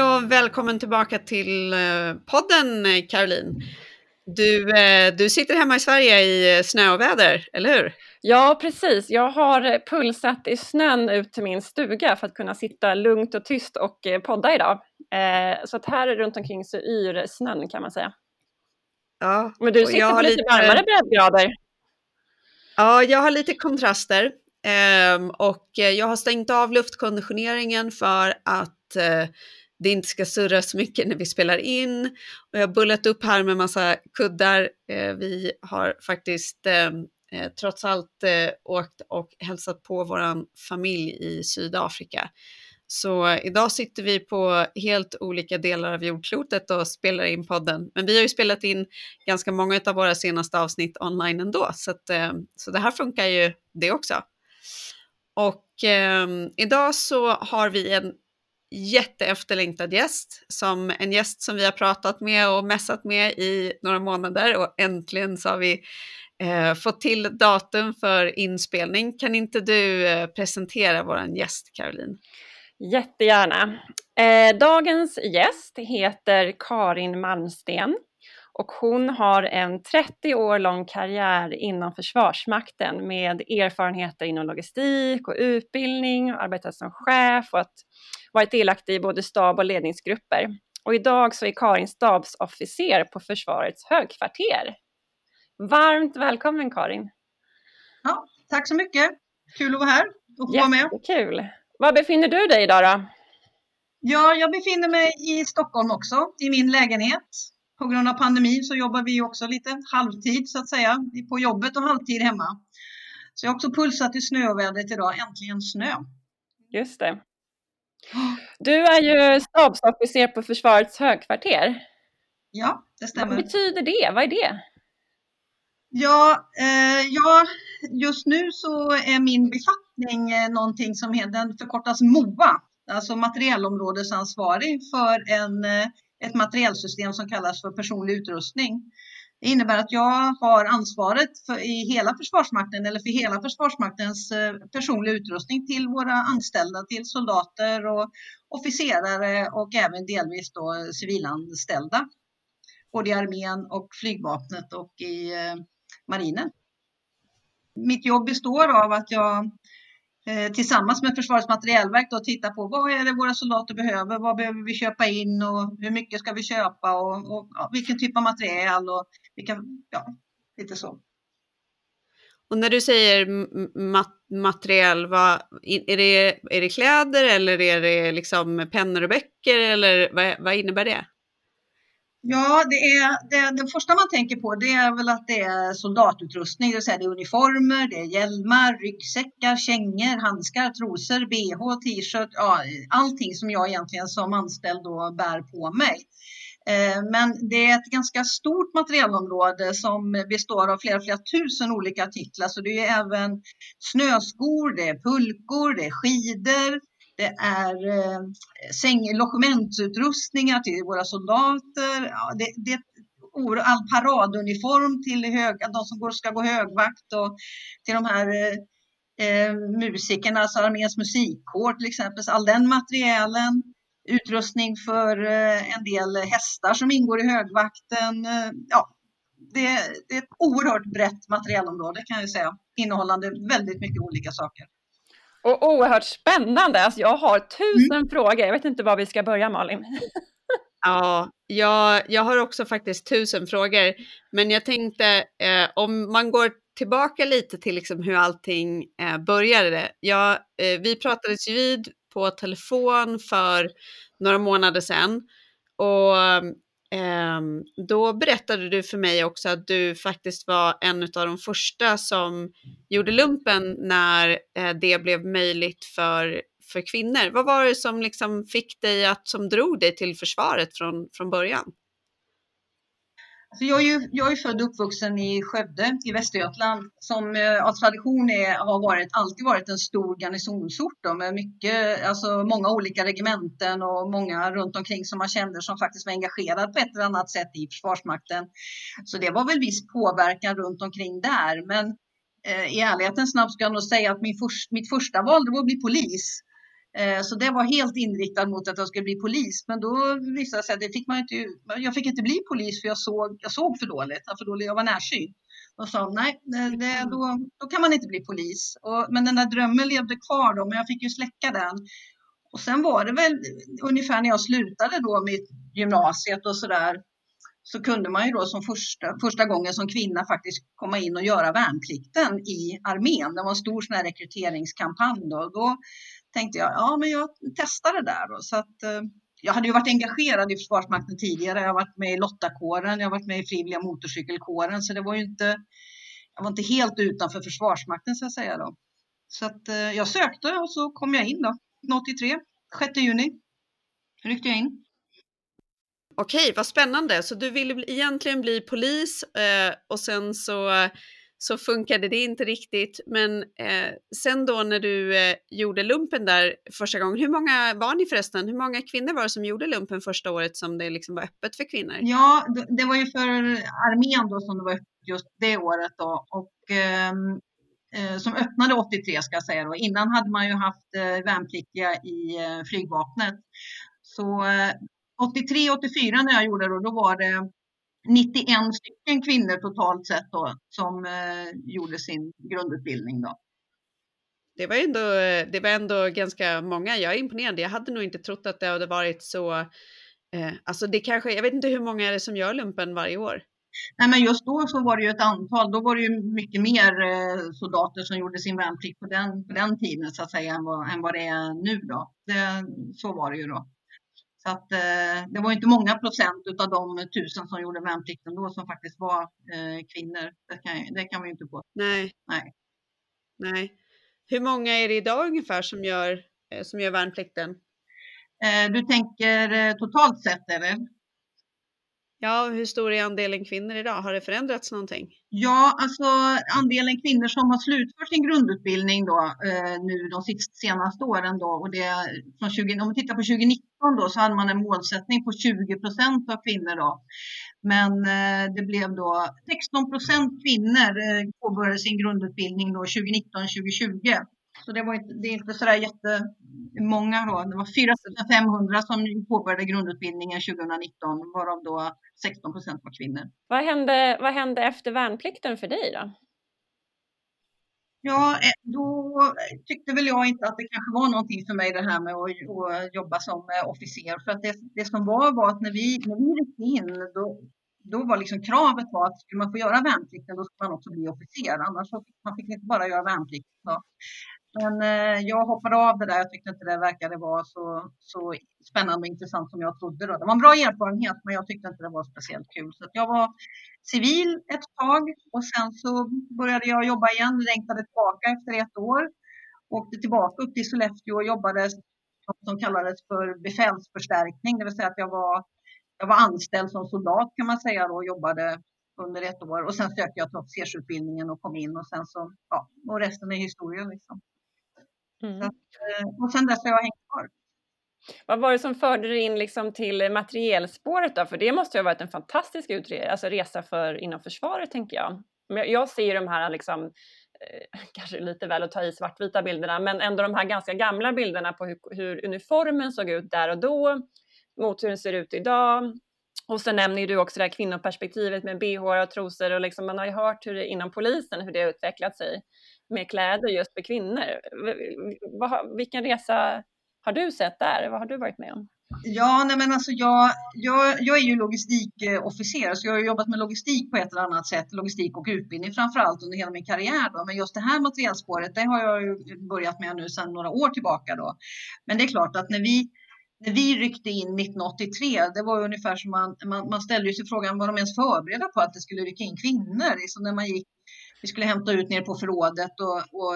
Hej och välkommen tillbaka till eh, podden Caroline. Du, eh, du sitter hemma i Sverige i snöväder, eller hur? Ja, precis. Jag har pulsat i snön ut till min stuga för att kunna sitta lugnt och tyst och eh, podda idag. Så att här runt omkring så yr snön kan man säga. Ja, Men du sitter på lite, lite varmare breddgrader. Ja, jag har lite kontraster. Ehm, och jag har stängt av luftkonditioneringen för att det inte ska surras så mycket när vi spelar in. Och jag har bullat upp här med massa kuddar. Eh, vi har faktiskt eh, eh trots allt eh, åkt och hälsat på vår familj i Sydafrika. Så idag sitter vi på helt olika delar av jordklotet och spelar in podden. Men vi har ju spelat in ganska många av våra senaste avsnitt online ändå, så, att, eh, så det här funkar ju det också. Och eh, idag så har vi en jätteefterlängtad gäst, som en gäst som vi har pratat med och mässat med i några månader och äntligen så har vi eh, fått till datum för inspelning. Kan inte du eh, presentera vår gäst Caroline? Jättegärna. Eh, dagens gäst heter Karin Malmsten och hon har en 30 år lång karriär inom Försvarsmakten med erfarenheter inom logistik och utbildning, arbetat som chef och att varit delaktig i både stab och ledningsgrupper. Och idag så är Karin stabsofficer på Försvarets högkvarter. Varmt välkommen Karin! Ja, tack så mycket! Kul att vara här och få vara med. Jättekul! Var befinner du dig idag då? Ja, jag befinner mig i Stockholm också, i min lägenhet. På grund av pandemin så jobbar vi också lite halvtid så att säga, på jobbet och halvtid hemma. Så jag har också pulsat i snövädret idag, äntligen snö. Just det. Du är ju stabsofficer på Försvarets högkvarter. Ja, det stämmer. Vad betyder det? Vad är det? Ja, eh, ja, just nu så är min befattning eh, någonting som den förkortas MOA, alltså materiellområdesansvarig för en, eh, ett materielsystem som kallas för personlig utrustning. Det innebär att jag har ansvaret för, i hela Försvarsmakten eller för hela Försvarsmaktens eh, personliga utrustning till våra anställda, till soldater och officerare och även delvis då civilanställda. Både i armén och flygvapnet och i eh, marinen. Mitt jobb består av att jag Eh, tillsammans med Försvarets materielverk då titta på vad är det våra soldater behöver, vad behöver vi köpa in och hur mycket ska vi köpa och, och ja, vilken typ av materiel och vilka, ja, lite så. Och när du säger mat material, vad, är, det, är det kläder eller är det liksom pennor och böcker eller vad, vad innebär det? Ja, det, är, det, det första man tänker på det är väl att det är soldatutrustning, det vill säga det är uniformer, det är hjälmar, ryggsäckar, kängor, handskar, trosor, bh, t-shirt, ja, allting som jag egentligen som anställd då bär på mig. Eh, men det är ett ganska stort materialområde som består av flera, flera tusen olika artiklar. Så det är även snöskor, det är pulkor, det är skidor, det är eh, säng, logementsutrustningar till våra soldater. Ja, det, det är all paraduniform till hög, de som går, ska gå högvakt och till de här eh, eh musikerna, alltså arméns musikkår till exempel. Så all den materialen, utrustning för eh, en del hästar som ingår i högvakten. Eh, ja, det, det, är ett oerhört brett materialområde kan jag säga, innehållande väldigt mycket olika saker. Och oerhört spännande. Alltså jag har tusen mm. frågor. Jag vet inte var vi ska börja Malin. ja, jag, jag har också faktiskt tusen frågor. Men jag tänkte eh, om man går tillbaka lite till liksom hur allting eh, började. Ja, eh, vi pratades ju vid på telefon för några månader sedan. Och Ehm, då berättade du för mig också att du faktiskt var en av de första som gjorde lumpen när eh, det blev möjligt för, för kvinnor. Vad var det som liksom fick dig att, som drog dig till försvaret från, från början? Alltså jag, är ju, jag är född och uppvuxen i Skövde i Västergötland som eh, av tradition är, har varit, alltid varit en stor garnisonsort då, med mycket, alltså många olika regementen och många runt omkring som man kände som faktiskt var engagerade på ett eller annat sätt i Försvarsmakten. Så det var väl viss påverkan runt omkring där. Men eh, i ärlighetens namn ska jag nog säga att min först, mitt första val var att bli polis. Eh, så det var helt inriktat mot att jag skulle bli polis. Men då visade det sig att det fick man inte, jag fick inte bli polis för jag såg, jag såg för dåligt. För dåligt jag var närsynt. Och sa nej, det, då, då kan man inte bli polis. Och, men den där drömmen levde kvar då, men jag fick ju släcka den. Och sen var det väl ungefär när jag slutade då med gymnasiet och sådär så kunde man ju då som första, första gången som kvinna faktiskt komma in och göra värnplikten i armén. Det var en stor sån här rekryteringskampanj då. Då tänkte jag, ja men jag testar det där då. Så att, eh, jag hade ju varit engagerad i Försvarsmakten tidigare. Jag har varit med i Lottakåren, jag har varit med i Frivilliga motorcykelkåren, så det var ju inte, jag var inte helt utanför Försvarsmakten så att säga då. Så att eh, jag sökte och så kom jag in då, 83, 6 juni ryckte jag in. Okej, vad spännande. Så du ville egentligen bli polis eh, och sen så, så funkade det inte riktigt. Men eh, sen då när du eh, gjorde lumpen där första gången, hur många var ni förresten? Hur många kvinnor var det som gjorde lumpen första året som det liksom var öppet för kvinnor? Ja, det var ju för armén då som det var öppet just det året då. Och, ehm, eh, som öppnade 83 ska jag säga då. Innan hade man ju haft eh, värnpliktiga i eh, flygvapnet. Så eh, 83, 84 när jag gjorde det, då var det 91 stycken kvinnor totalt sett då, som eh, gjorde sin grundutbildning. Då. Det var, ändå, det var ändå ganska många. Jag är imponerad. Jag hade nog inte trott att det hade varit så. Eh, alltså det kanske, jag vet inte hur många är det som gör lumpen varje år? Nej, men just då så var det ju ett antal. Då var det ju mycket mer eh, soldater som gjorde sin värnplikt på den, på den tiden så att säga än vad, än vad det är nu då. Det, så var det ju då. Så att, eh, det var inte många procent av de tusen som gjorde värnplikten då som faktiskt var eh, kvinnor. Det kan, det kan vi inte på. Nej. Nej. Nej. Hur många är det idag ungefär som gör, eh, som gör värnplikten? Du tänker totalt sett eller? Ja, hur stor är andelen kvinnor idag? Har det förändrats någonting? Ja, alltså andelen kvinnor som har slutfört sin grundutbildning då, eh, nu de senaste åren då, och det från 20, om vi tittar på 2019 då så hade man en målsättning på 20 procent av kvinnor då. Men eh, det blev då 16 procent kvinnor eh, påbörjade sin grundutbildning då 2019-2020. Så det, var inte, det är inte sådär jättemånga då. Det var 4500 som påbörjade grundutbildningen 2019, varav då 16 procent var kvinnor. Vad hände, vad hände efter värnplikten för dig då? Ja, eh, då tyckte väl jag inte att det kanske var någonting för mig det här med att, att jobba som eh, officer. För att det, det som var var att när vi, när vi ryckte in, då, då var liksom kravet var att skulle man få göra värnplikten då skulle man också bli officer. Annars så fick man fick inte bara göra värnplikt. Så. Men eh, jag hoppade av det där. Jag tyckte inte det verkade vara så, så spännande och intressant som jag trodde. Då. Det var en bra erfarenhet, men jag tyckte inte det var speciellt kul. Så jag var civil ett tag och sen så började jag jobba igen, längtade tillbaka efter ett år. Åkte tillbaka upp till Sollefteå och jobbade som kallades för befälsförstärkning, det vill säga att jag var, jag var anställd som soldat kan man säga då, och jobbade under ett år och sen sökte jag till officersutbildningen och kom in och sen så, ja, och resten är historia liksom. Mm. Så, eh, och sen dess har jag hängt kvar. Vad var det som förde dig in liksom till materielspåret då? För det måste ju ha varit en fantastisk alltså resa för, inom försvaret tänker jag. Jag ser de här liksom, eh, kanske lite väl att ta i svartvita bilderna, men ändå de här ganska gamla bilderna på hur, hur uniformen såg ut där och då mot hur den ser ut idag. Och sen nämner du också det här kvinnoperspektivet med bh och trosor och liksom man har ju hört hur det inom polisen hur det har utvecklat sig med kläder just för kvinnor. Vilken resa har du sett där? Vad har du varit med om? Ja, nej men alltså jag, jag, jag är ju logistikofficer så jag har jobbat med logistik på ett eller annat sätt, logistik och utbildning framför allt under hela min karriär. Då. Men just det här materialspåret, det har jag ju börjat med nu sedan några år tillbaka. Då. Men det är klart att när vi när vi ryckte in 1983, det var ungefär som man, man, man ställde sig frågan, var de ens förberedda på att det skulle rycka in kvinnor? Så när man gick vi skulle hämta ut ner på förrådet och, och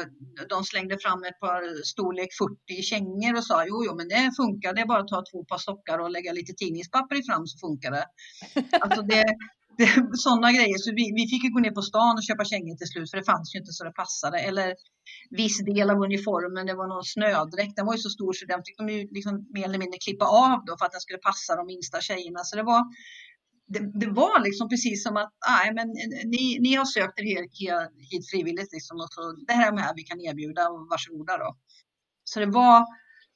de slängde fram ett par storlek 40 kängor och sa jo, jo, men det funkar. Det är bara att ta två par stockar och lägga lite tidningspapper i fram så funkar det. Alltså det, det sådana grejer. Så vi, vi fick ju gå ner på stan och köpa kängor till slut för det fanns ju inte så det passade. Eller viss del av uniformen, det var någon snödräkt. Den var ju så stor så den fick de ju liksom mer eller mindre klippa av då för att den skulle passa de minsta tjejerna. Så det var det, det, var liksom precis som att nej, men ni, ni har sökt er hit, frivilligt liksom, och så det här är här vi kan erbjuda och varsågoda då. Så det var,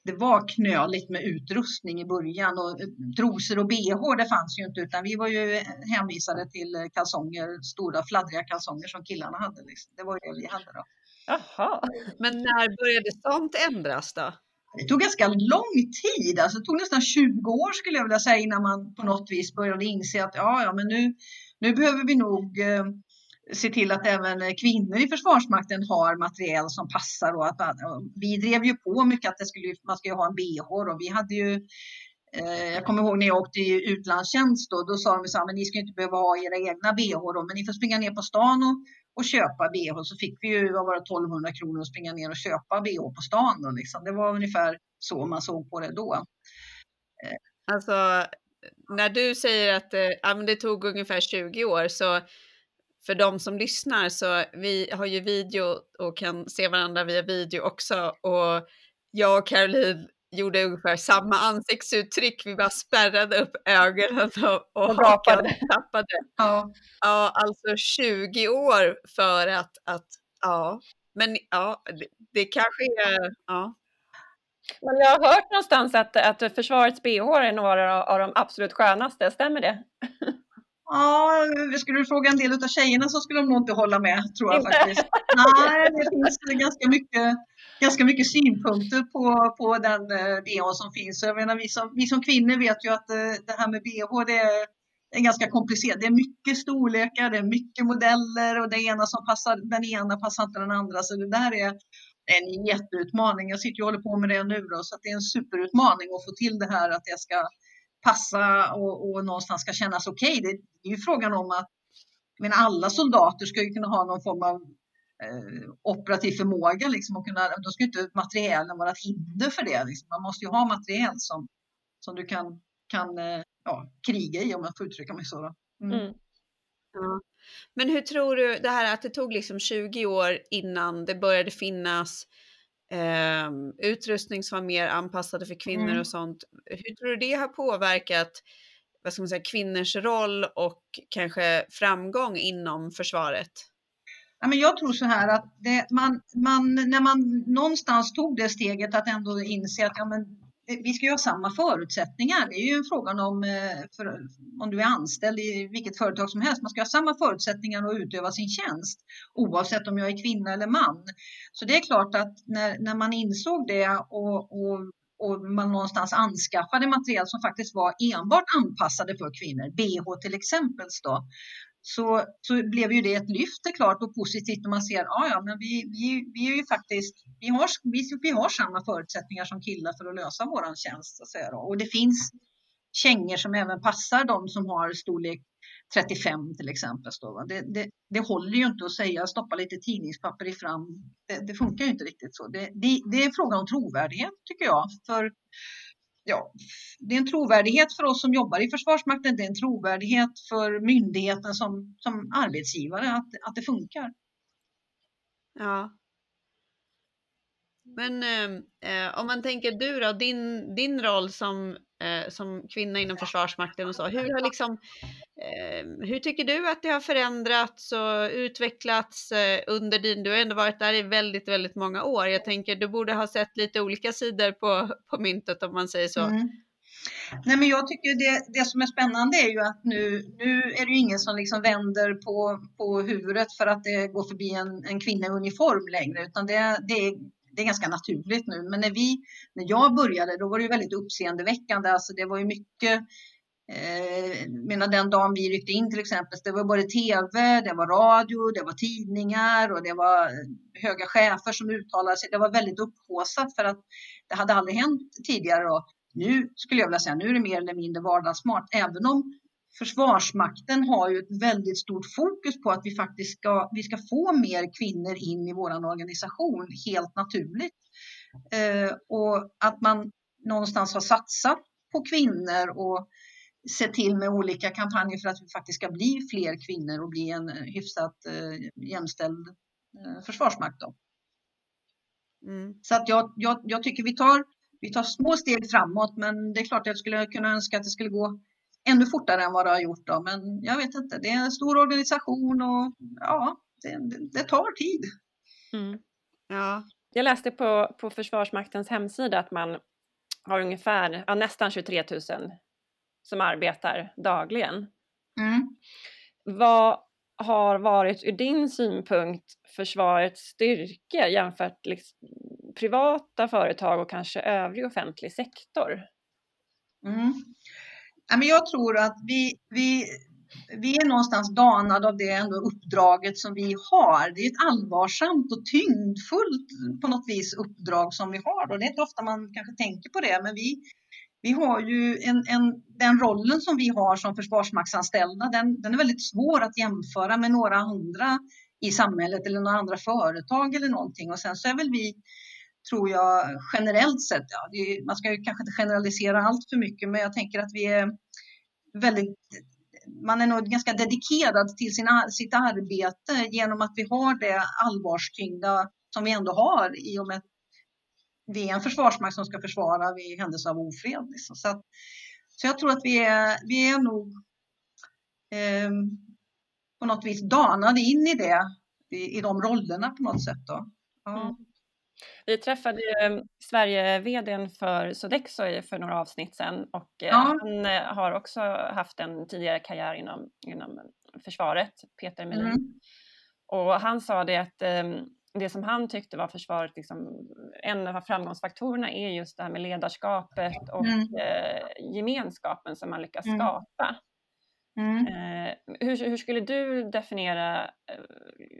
det var knöligt med utrustning i början och eh, trosor och bh det fanns ju inte utan vi var ju hänvisade till kalsonger, stora fladdriga kalsonger som killarna hade. Liksom. Det var ju det vi hade då. Jaha. Men när började sånt ändras då? Det tog ganska lång tid, alltså det tog nästan 20 år skulle jag vilja säga innan man på något vis började inse att ja, ja, men nu, nu behöver vi nog eh, se till att även kvinnor i Försvarsmakten har materiel som passar. Och att, och vi drev ju på mycket att det skulle, man skulle ha en bh och vi hade ju eh, jag kommer ihåg när jag åkte i utlandstjänst då, då sa de så här, men ni ska inte behöva ha era egna bh då, men ni får springa ner på stan och, och köpa bh. Så fick vi ju, vad var det, 1200 kronor att springa ner och köpa bh på stan då liksom. Det var ungefär så man såg på det då. Eh. Alltså, när du säger att eh, ja, men det tog ungefär 20 år så för de som lyssnar så vi har ju video och kan se varandra via video också och jag och Caroline gjorde ungefär samma ansiktsuttryck. Vi bara spärrade upp ögonen och, och hakan tappade. Ja. ja, alltså 20 år för att, att ja, men ja, det, det kanske är, ja. Men jag har hört någonstans att, att försvarets bh är några av de absolut skönaste, stämmer det? Ja, skulle du fråga en del av tjejerna så skulle de nog inte hålla med, tror jag faktiskt. Nej, det finns ganska mycket, ganska mycket synpunkter på, på den eh, bh som finns. Jag menar, vi, som, vi som kvinnor vet ju att eh, det här med bh, det är, är ganska komplicerat. Det är mycket storlekar, det är mycket modeller och det ena som passar den ena passar inte den andra. Så det där är en jätteutmaning. Jag sitter och håller på med det nu då, så det är en superutmaning att få till det här att det ska passa och, och någonstans ska kännas okej. Okay. Det, det, är ju frågan om att men alla soldater ska ju kunna ha någon form av eh, operativ förmåga. Liksom, och kunna, då ska inte materielen vara ett hinder för det. Liksom. Man måste ju ha materiel som, som du kan, kan eh, ja, kriga i om jag får uttrycka mig så. Mm. Mm. Ja. Men hur tror du det här att det tog liksom 20 år innan det började finnas eh, utrustning som var mer anpassade för kvinnor mm. och sånt. Hur tror du det har påverkat vad ska man säga, kvinnors roll och kanske framgång inom försvaret? Ja, men jag tror så här att det, man, man, när man någonstans tog det steget att ändå inse att ja, men vi ska ju ha samma förutsättningar. Det är ju en fråga om, eh, för, om du är anställd i vilket företag som helst. Man ska ha samma förutsättningar att utöva sin tjänst oavsett om jag är kvinna eller man. Så det är klart att när, när man insåg det och, och, och man någonstans anskaffade material som faktiskt var enbart anpassade för kvinnor, bh till exempel, då, så, så blev ju det ett lyft det klart och positivt när man ser att ah, ja, men vi, vi, vi är ju faktiskt, vi har, vi, vi har samma förutsättningar som killar för att lösa våran tjänst. Så att säga då. Och det finns kängor som även passar de som har storlek 35 till exempel. Då, det, det, det, håller ju inte att säga stoppa lite tidningspapper i fram. Det, det funkar ju inte riktigt så. Det, det, det är frågan om trovärdighet tycker jag. För ja, det är en trovärdighet för oss som jobbar i Försvarsmakten. Det är en trovärdighet för myndigheten som, som arbetsgivare att, att det funkar. Ja. Men eh, eh om man tänker du då, din, din roll som, eh, som kvinna inom Försvarsmakten och så, hur, har liksom, Ehm, hur tycker du att det har förändrats och utvecklats eh, under din, du har ändå varit där i väldigt, väldigt många år. Jag tänker du borde ha sett lite olika sidor på, på myntet om man säger så. Mm. Nej, men jag tycker det, det som är spännande är ju att nu, nu är det ju ingen som liksom vänder på, på huvudet för att det går förbi en, en kvinna i uniform längre, utan det, det, det är ganska naturligt nu. Men när, vi, när jag började, då var det ju väldigt uppseendeväckande. Alltså det var ju mycket Eh, menar den dagen vi ryckte in till exempel, det var både tv, det var radio, det var tidningar och det var eh, höga chefer som uttalade sig. Det var väldigt upphåsat för att det hade aldrig hänt tidigare. Och nu skulle jag vilja säga, nu är det mer eller mindre vardagssmart, även om Försvarsmakten har ju ett väldigt stort fokus på att vi faktiskt ska, vi ska få mer kvinnor in i vår organisation helt naturligt. Eh, och att man någonstans har satsat på kvinnor och sett till med olika kampanjer för att vi faktiskt ska bli fler kvinnor och bli en hyfsat eh, jämställd eh, försvarsmakt. Då. Mm. Så att jag, jag, jag tycker vi tar, vi tar små steg framåt, men det är klart att jag skulle kunna önska att det skulle gå ännu fortare än vad det har gjort. Då. Men jag vet inte, det är en stor organisation och ja, det, det tar tid. Mm. Ja. Jag läste på, på Försvarsmaktens hemsida att man har ungefär, ja, nästan 23 000 som arbetar dagligen. Mm. Vad har varit ur din synpunkt försvarets styrka jämfört liksom, privata företag och kanske övrig offentlig sektor? Mm. Jag tror att vi, vi, vi är någonstans danade av det ändå uppdraget som vi har. Det är ett allvarsamt och tyngdfullt på något vis uppdrag som vi har. Och det är inte ofta man kanske tänker på det, men vi, vi har ju en, en, den rollen som vi har som försvarsmaktsanställda, den, den är väldigt svår att jämföra med några andra i samhället eller några andra företag eller någonting. Och sen så är väl vi, tror jag, generellt sett, ja, är, man ska ju kanske inte generalisera allt för mycket, men jag tänker att vi är väldigt man är nog ganska dedikerad till sina, sitt arbete genom att vi har det allvarstyngda som vi ändå har i och med vi är en försvarsmakt som ska försvara vid händelse av ofred. Liksom. Så, att, så jag tror att vi är, vi är nog eh, på något vis danade in i det, i, i de rollerna på något sätt. Då. Ja. Mm. Vi träffade ju Sverige-vdn för Sodexo för några avsnitt sedan och eh, ja. han eh, har också haft en tidigare karriär inom, inom försvaret, Peter Melin. Mm. Och han sa det att ehm, det som han tyckte var försvaret, liksom, en av framgångsfaktorerna är just det här med ledarskapet och mm. eh, gemenskapen som man lyckas mm. skapa. Mm. Eh, hur, hur, skulle du definiera eh,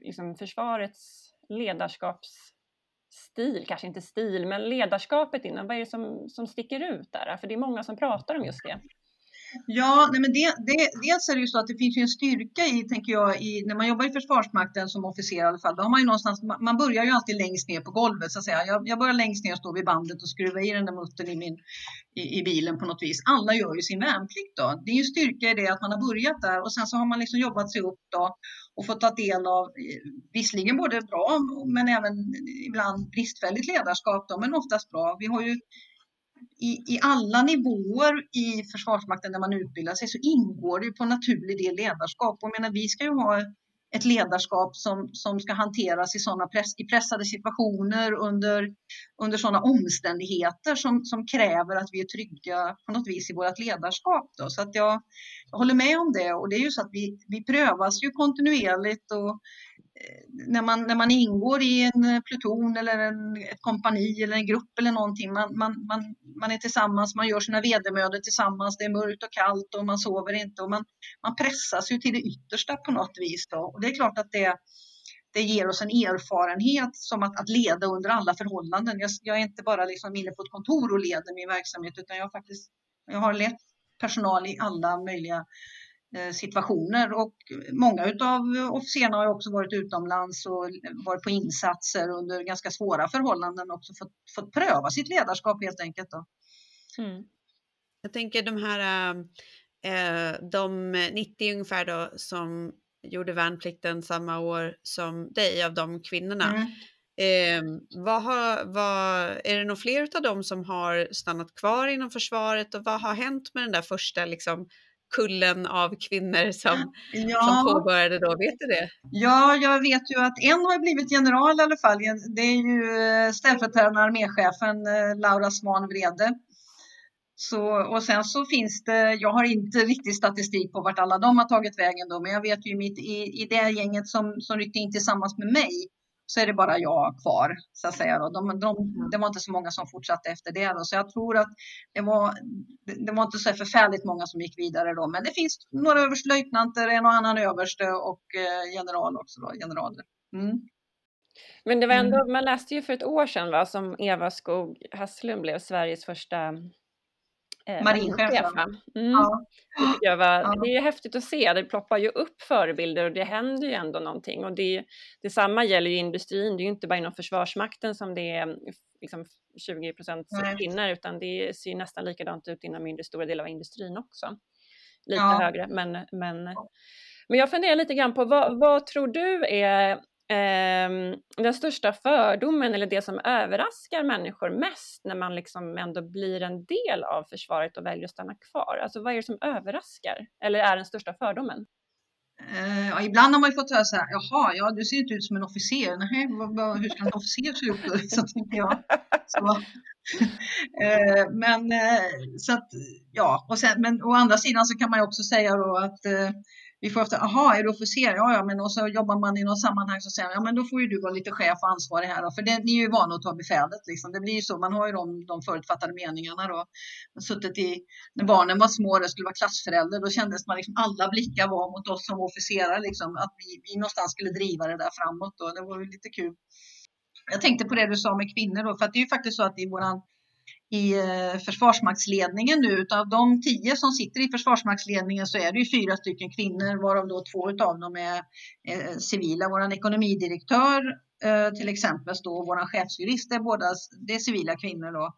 liksom försvarets ledarskapsstil, kanske inte stil, men ledarskapet inom, vad är det som, som sticker ut där? För det är många som pratar om just det. Ja, nej men det, det, dels är det ju så att det finns ju en styrka i, tänker jag, i, när man jobbar i Försvarsmakten som officer i alla fall, då har man ju någonstans, man börjar ju alltid längst ner på golvet så att säga. Jag, jag börjar längst ner och står vid bandet och skruvar i den där muttern i, min, i, i, bilen på något vis. Alla gör ju sin värnplikt då. Det är ju styrka i det att man har börjat där och sen så har man liksom jobbat sig upp då och fått ta del av, eh, visserligen både bra men även ibland bristfälligt ledarskap då, men oftast bra. Vi har ju i, i alla nivåer i Försvarsmakten där man utbildar sig så ingår det på naturlig del ledarskap. Och menar, vi ska ju ha ett ledarskap som, som ska hanteras i, såna press, i pressade situationer under, under sådana omständigheter som, som kräver att vi är trygga på något vis i vårt ledarskap. Då. Så att jag, jag håller med om det och det är ju så att vi, vi prövas ju kontinuerligt och när man, när man ingår i en eh, pluton eller en, ett kompani eller en grupp eller någonting, man, man, man, man är tillsammans, man gör sina vedermödor tillsammans, det är mörkt och kallt och man sover inte och man, man pressas ju till det yttersta på något vis. Då. Och det är klart att det, det ger oss en erfarenhet som att, att leda under alla förhållanden. Jag, jag är inte bara liksom inne på ett kontor och leder min verksamhet utan jag, faktiskt, jag har lett personal i alla möjliga situationer och många av officerarna har också varit utomlands och varit på insatser under ganska svåra förhållanden och också fått, fått pröva sitt ledarskap helt enkelt. Då. Mm. Jag tänker de här eh, de 90 ungefär då som gjorde värnplikten samma år som dig av de kvinnorna. Mm. Eh, vad har, vad, är det nog fler av dem som har stannat kvar inom försvaret och vad har hänt med den där första liksom, kullen av kvinnor som, ja. som påbörjade då? Vet du det? Ja, jag vet ju att en har blivit general i alla fall. Det är ju eh, ställföreträdande arméchefen eh, Laura Svan Vrede. Så, och sen så finns det, jag har inte riktigt statistik på vart alla de har tagit vägen då, men jag vet ju mitt, i, i det gänget som, som ryckte in tillsammans med mig så är det bara jag kvar. Så att säga. Då. De, de, mm. det var inte så många som fortsatte efter det. Då. Så jag tror att det var, det var inte så förfärligt många som gick vidare då. Men det finns några överstelöjtnanter, en och annan överste och eh, general också. Då, generaler. Mm. Men det var ändå, mm. man läste ju för ett år sedan va, som Eva Skog Hasslum blev Sveriges första marinchef. Mm. Ja. Det, var, ja. det är häftigt att se, det ploppar ju upp förebilder och det händer ju ändå någonting. Och det, detsamma gäller ju industrin, det är ju inte bara inom Försvarsmakten som det är liksom 20 procent kvinnor, utan det ser nästan likadant ut inom stora delar av industrin också. Lite ja. högre, men, men, men jag funderar lite grann på vad, vad tror du är eh, Ehm, den största fördomen eller det som överraskar människor mest när man liksom ändå blir en del av försvaret och väljer att stanna kvar? Alltså vad är det som överraskar eller är den största fördomen? Eh, ja, ibland har man ju fått höra så här, jaha, ja, du ser inte ut som en officer. Nej, hur ska en officer se ut? Så tänker jag. Så, Eh, men eh, så att, ja, och sen, men å andra sidan så kan man ju också säga då att eh, vi får ofta, aha, är du officer? Ja, ja, men och så jobbar man i något sammanhang så säger ja, men då får ju du vara lite chef och ansvarig här då, för det, ni är ju vana att ta befälet liksom. Det blir ju så, man har ju de, de förutfattade meningarna då. Suttit i, när barnen var små, det skulle vara klassförälder, då kändes man liksom, alla blickar var mot oss som officerare liksom, att vi, vi någonstans skulle driva det där framåt då. Det var ju lite kul. Jag tänkte på det du sa med kvinnor då, för att det är ju faktiskt så att i våran i eh, försvarsmaktsledningen nu. Utav de tio som sitter i försvarsmaktsledningen så är det ju fyra stycken kvinnor varav då två utav dem är civila. Vår ekonomidirektör eh, till exempel då, vår chefsjurist är båda det är civila kvinnor då.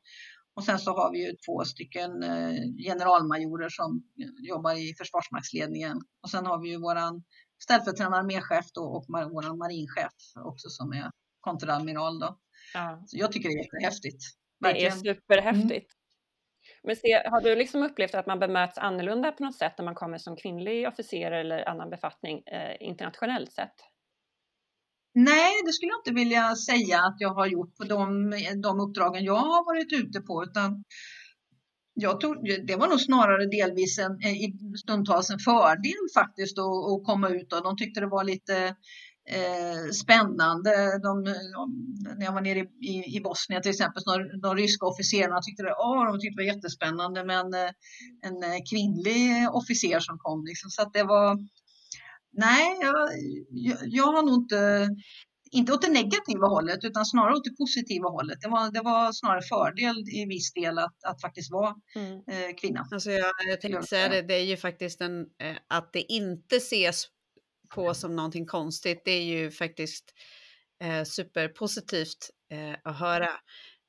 Och sen så har vi ju två stycken eh, generalmajorer som jobbar i försvarsmaktsledningen. Och sen har vi ju våran ställföreträdande arméchef då och våran marinchef också som är kontradmiral då. Ja. Så jag tycker det är jättehäftigt. Det är superhäftigt. Mm. Men se, har du liksom upplevt att man bemöts annorlunda på något sätt när man kommer som kvinnlig officer eller annan befattning eh, internationellt sett? Nej, det skulle jag inte vilja säga att jag har gjort på de, de uppdragen jag har varit ute på, utan jag tog, det var nog snarare delvis en, stundtals en fördel faktiskt att, att komma ut och de tyckte det var lite eh, spännande. De, de, när jag var nere i, i, Bosnien till exempel, de, de ryska officerarna tyckte det, oh, de tyckte det var jättespännande med en, eh, en eh, kvinnlig officer som kom. Liksom. Så att det var, nej, jag, jag, jag har nog inte inte åt det negativa hållet utan snarare åt det positiva hållet. Det var, det var snarare fördel i viss del att, att faktiskt vara mm. eh, kvinna. Alltså jag, jag tänkte säga det, det är ju faktiskt en, eh, att det inte ses på som någonting konstigt. Det är ju faktiskt eh, superpositivt eh, att höra.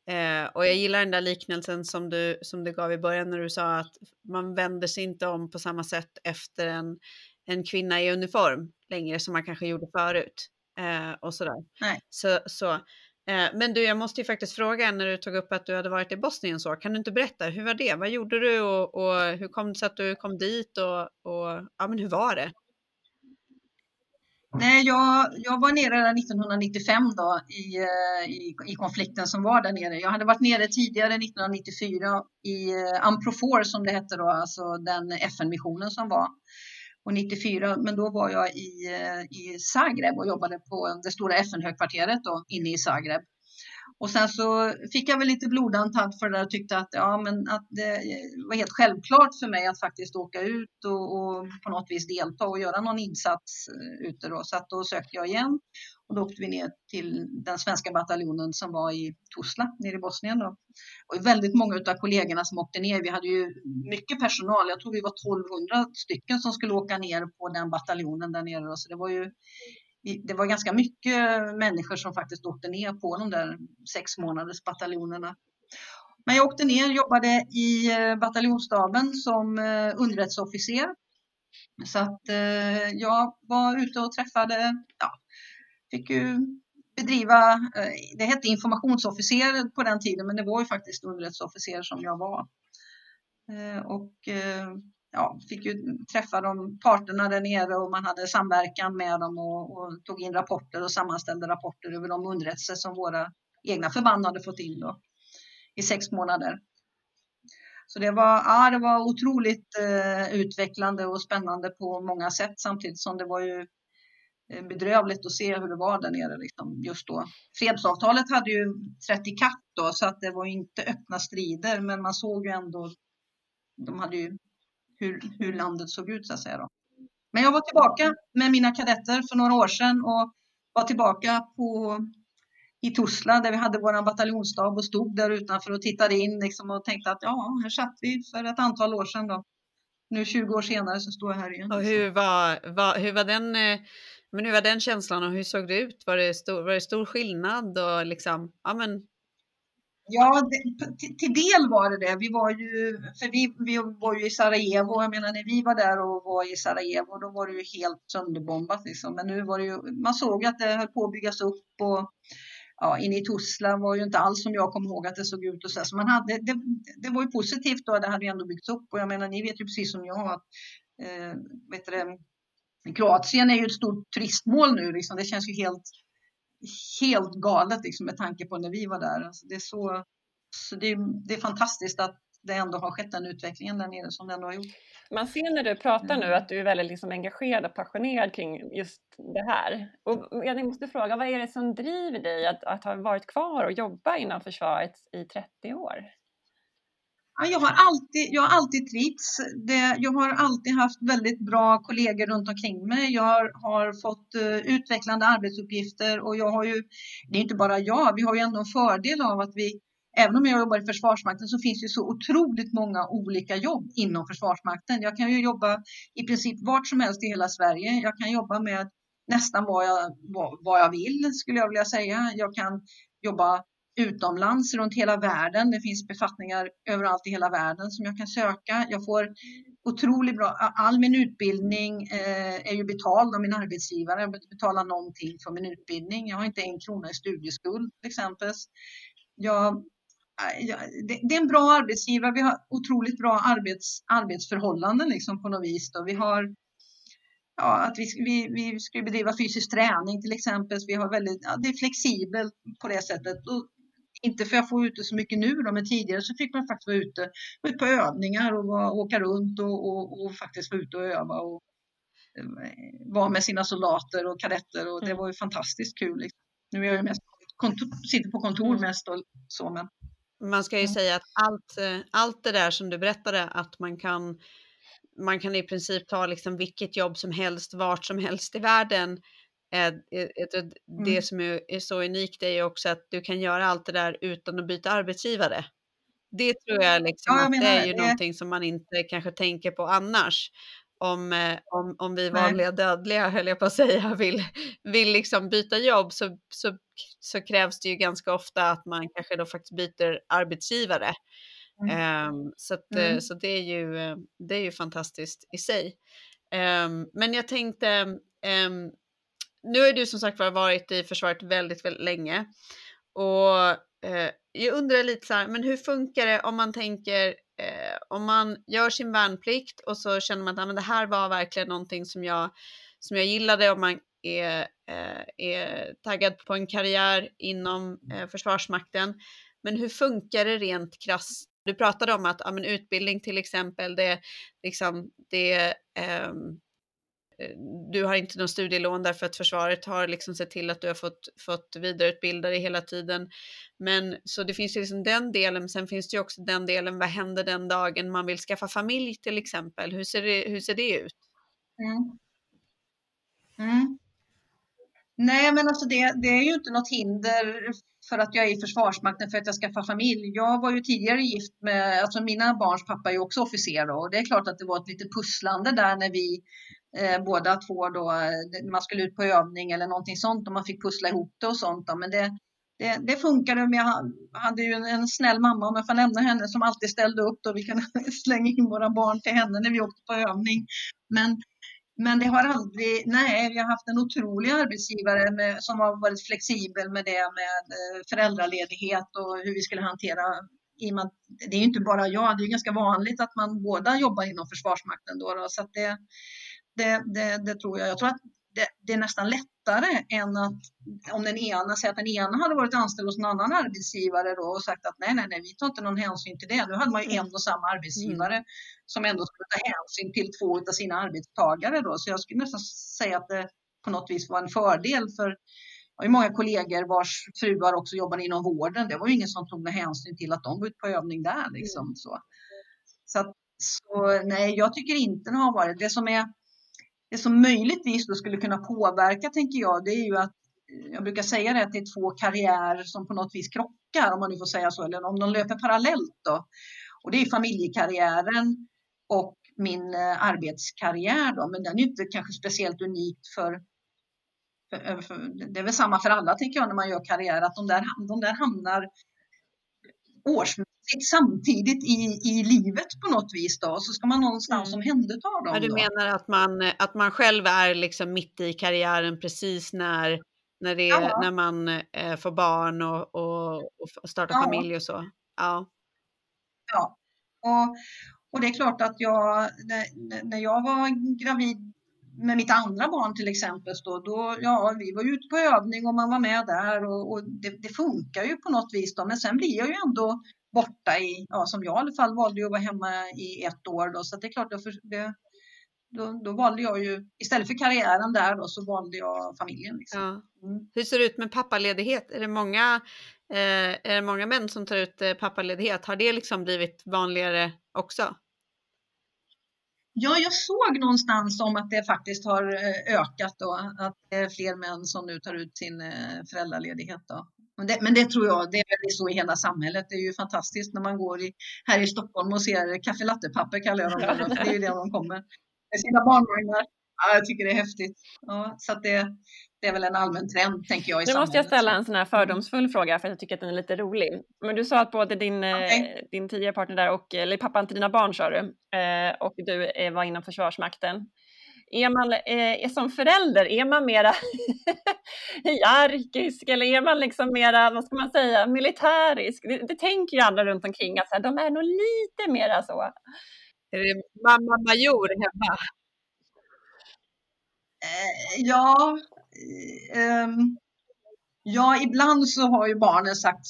Eh, och jag gillar den där liknelsen som du, som du gav i början när du sa att man vänder sig inte om på samma sätt efter en, en kvinna i uniform längre som man kanske gjorde förut. Eh, och sådär. Nej. Så, så, eh, men du, jag måste ju faktiskt fråga när du tog upp att du hade varit i Bosnien så, kan du inte berätta, hur var det? Vad gjorde du och, och hur kom det sig att du kom dit och, och ja, men hur var det? Nej, jag, jag var nere där 1995 då i, eh, i, i, konflikten som var där nere. Jag hade varit nere tidigare 1994 i eh, Amprofor som det hette då, alltså den FN-missionen som var. Och 94, men då var jag i, eh, i Zagreb och jobbade på det stora FN-högkvarteret då inne i Zagreb. Och sen så fick jag väl lite blodantand för det och tyckte att, ja, men att det var helt självklart för mig att faktiskt åka ut och, och på något vis delta och göra någon insats eh, ute. Då. Så att då sökte jag igen och då åkte vi ner till den svenska bataljonen som var i Tuzla nere i Bosnien. Då. Och väldigt många av kollegorna som åkte ner, vi hade ju mycket personal, jag tror vi var 1200 stycken som skulle åka ner på den bataljonen där nere. Då. Så det var ju det var ganska mycket människor som faktiskt åkte ner på de där sex månaders bataljonerna. Men jag åkte ner, jobbade i eh, bataljonsstaben som eh, underrättelseofficer. Så att eh, jag var ute och träffade, ja, fick ju bedriva, det hette informationsofficer på den tiden, men det var ju faktiskt underrättelseofficer som jag var. Och ja, fick ju träffa de parterna där nere och man hade samverkan med dem och, och, tog in rapporter och sammanställde rapporter över de underrättelser som våra egna förband hade fått in då, i sex månader. Så det var, ja, det var otroligt eh, utvecklande och spännande på många sätt samtidigt som det var ju eh, bedrövligt att se hur det var där nere liksom, just då. Fredsavtalet hade ju trätt i katt då så att det var inte öppna strider men man såg ju ändå de hade ju hur, hur landet såg ut så att säga. Då. Men jag var tillbaka med mina kadetter för några år sedan och var tillbaka på, i Tuzla där vi hade vår bataljonsstab och stod där utanför och tittade in liksom, och tänkte att ja, här satt vi för ett antal år sedan. Då. Nu 20 år senare så står jag här igen. Och hur var, var, hur var den eh, men hur var den känslan och hur såg det ut? Var det stor, var det stor skillnad? Och liksom, ja, men Ja, det, till, till, del var det det. Vi var ju, för vi, vi var ju i Sarajevo. Jag menar när vi var där och var i Sarajevo, då var det ju helt sönderbombat liksom. Men nu var det ju, man såg att det höll på att byggas upp och ja, inne i Tuzla var ju inte alls som jag kommer ihåg att det såg ut och så. så man hade, det, det var ju positivt då, det hade ju ändå byggts upp och jag menar, ni vet ju precis som jag att eh, vet du, Kroatien är ju ett stort turistmål nu, liksom. det känns ju helt helt galet liksom, med tanke på när vi var där. Alltså, det är så, så det, det är fantastiskt att det ändå har skett den utvecklingen där nere som ändå har gjort. Man ser när du pratar nu att du är väldigt liksom engagerad och passionerad kring just det här. Och jag måste fråga, vad är det som driver dig att, att ha varit kvar och jobba inom försvaret i 30 år? Jag har alltid, jag har alltid trivts. Det, jag har alltid haft väldigt bra kollegor runt omkring mig. Jag har, har fått uh, utvecklande arbetsuppgifter och jag har ju, det är inte bara jag, vi har ju ändå en fördel av att vi även om jag jobbar i Försvarsmakten så finns det så otroligt många olika jobb inom Försvarsmakten. Jag kan ju jobba i princip vart som helst i hela Sverige. Jag kan jobba med nästan vad jag, vad, vad jag vill skulle jag vilja säga. Jag kan jobba utomlands runt hela världen. Det finns befattningar överallt i hela världen som jag kan söka. Jag får otroligt bra, all min utbildning eh, är ju betald av min arbetsgivare. Jag betalar någonting för min utbildning. Jag har inte en krona i studieskuld till exempel. Jag eh, det, är en bra arbetsgivare. Vi har otroligt bra arbets, arbetsförhållanden liksom på något vis. Då. Vi har ja, att vi, vi, vi ska bedriva fysisk träning till exempel. Vi har väldigt, ja, det är flexibelt på det sättet. Och inte för att få ute så mycket nu då, men tidigare så fick man faktiskt vara ute, vara ute på övningar och åka runt och, och, och, faktiskt vara ute och öva och eh, vara med sina soldater och kadetter och det mm. var ju fantastiskt kul. Liksom. Nu är jag ju mest kontor, sitter på kontor mm. mest och så, men man ska ju mm. säga att allt, eh, allt det där som du berättade, att man kan, man kan i princip ta liksom vilket jobb som helst, vart som helst i världen. Eh, det mm. som är så unikt är ju också att du kan göra allt det där utan att byta arbetsgivare. Det tror jag liksom ja, jag att det är ju det. någonting som man inte kanske tänker på annars om, eh, om, om vi vanliga dödliga, höll jag på att säga, vill, vill liksom byta jobb så, så, så krävs det ju ganska ofta att man kanske då faktiskt byter arbetsgivare. Mm. Um, så, att, eh, mm. så det, är ju, eh, det är ju fantastiskt i sig. Um, men jag tänkte, um, nu har du som sagt varit i försvaret väldigt, väldigt länge och uh, jag undrar lite så här, men hur funkar det om man tänker eh, om man gör sin värnplikt och så känner man att ah, men det här var verkligen någonting som jag, som jag gillade och man är, eh, är taggad på en karriär inom eh, Försvarsmakten. Men hur funkar det rent krasst? Du pratade om att ja, men utbildning till exempel, det, liksom, det um, du har inte någon studielån därför att försvaret har liksom sett till att du har fått, fått vidareutbilda dig hela tiden. Men så det finns ju liksom den delen, men sen finns det ju också den delen, vad händer den dagen man vill skaffa familj till exempel? Hur ser det, hur ser det ut? Mm. Mm. Nej, men alltså det, det är ju inte något hinder för att jag är i Försvarsmakten för att jag skaffar familj. Jag var ju tidigare gift med, alltså mina barns pappa är ju också officer då, och det är klart att det var ett litet pusslande där när vi eh, båda två då, eh, när man skulle ut på övning eller någonting sånt och man fick pussla ihop det och sånt. Då. Men det, det, det funkade. Men jag hade ju en, en snäll mamma, om jag får nämna henne, som alltid ställde upp. Då vi kunde slänga in våra barn till henne när vi åkte på övning. Men, men det har aldrig, nej, vi har haft en otrolig arbetsgivare med, som har varit flexibel med det med eh, föräldraledighet och hur vi skulle hantera i med, det är ju inte bara jag, det är ganska vanligt att man båda jobbar inom Försvarsmakten. Då, då så det, det, det, det, tror jag. Jag tror att det, det, är nästan lättare än att om den ena säger att den ena hade varit anställd hos en annan arbetsgivare då och sagt att nej, nej, nej, vi tar inte någon hänsyn till det. Nu hade man ju en och samma arbetsgivare mm. som ändå skulle ta hänsyn till två av sina arbetstagare då. Så jag skulle nästan säga att det på något vis var en fördel för jag har många kollegor vars fruar också jobbar inom vården. Det var ju ingen som tog hänsyn till att de var ute på övning där. Liksom, mm. så. Så, så nej, jag tycker inte det har varit. Det som är det som möjligtvis då skulle kunna påverka, tänker jag, det är ju att eh, jag brukar säga det att det är två karriärer som på något vis krockar, om man nu får säga så, eller om de löper parallellt då. Och det är familjekarriären och min eh, arbetskarriär då, men den är inte kanske speciellt unikt för, för, eh, för, det är väl samma för alla tänker jag när man gör karriär, att de där, de där hamnar årsmässigt samtidigt i, i livet på något vis då, så ska man någonstans mm. omhänderta dem. Ja, du då. menar att man, att man själv är liksom mitt i karriären precis när, när, det är, när man eh, får barn och, och, och startar ja. familj och så? Ja. Ja, och, och det är klart att jag, när, när jag var gravid med mitt andra barn till exempel, då, då, ja, vi var ute på övning och man var med där och, och det, det, funkar ju på något vis då, men sen blir jag ju ändå borta i, ja, som jag i alla fall valde att vara hemma i ett år då, så det är klart, att det, då, då valde jag ju, istället för karriären där då, så valde jag familjen. Liksom. Ja. Mm. Hur ser det ut med pappaledighet? Är det många, eh, är det många män som tar ut eh, pappaledighet? Har det liksom blivit vanligare också? Ja, jag såg någonstans om att det faktiskt har eh, ökat och att det är fler män som nu tar ut sin eh, föräldraledighet. Då. Men det, men det tror jag, det är väl så i hela samhället. Det är ju fantastiskt när man går i, här i Stockholm och ser kaffe kallar jag dem, för det är ju det de kommer med sina barnvagnar. Ja, jag tycker det är häftigt. Ja, så det, det är väl en allmän trend, tänker jag. I nu måste jag ställa en sån här fördomsfull fråga för att jag tycker att den är lite rolig. Men du sa att både din, eh, okay. din tidigare partner där och, eller pappan till dina barn sa du, eh, och du var inom Försvarsmakten. Är man är som förälder, är man mera hierarkisk eller är man liksom mera, vad ska man säga, militärisk? Det, det tänker ju alla runt omkring att de är nog lite mera så. Är det mamma major hemma? Eh, ja, um, ja, ibland så har ju barnen sagt,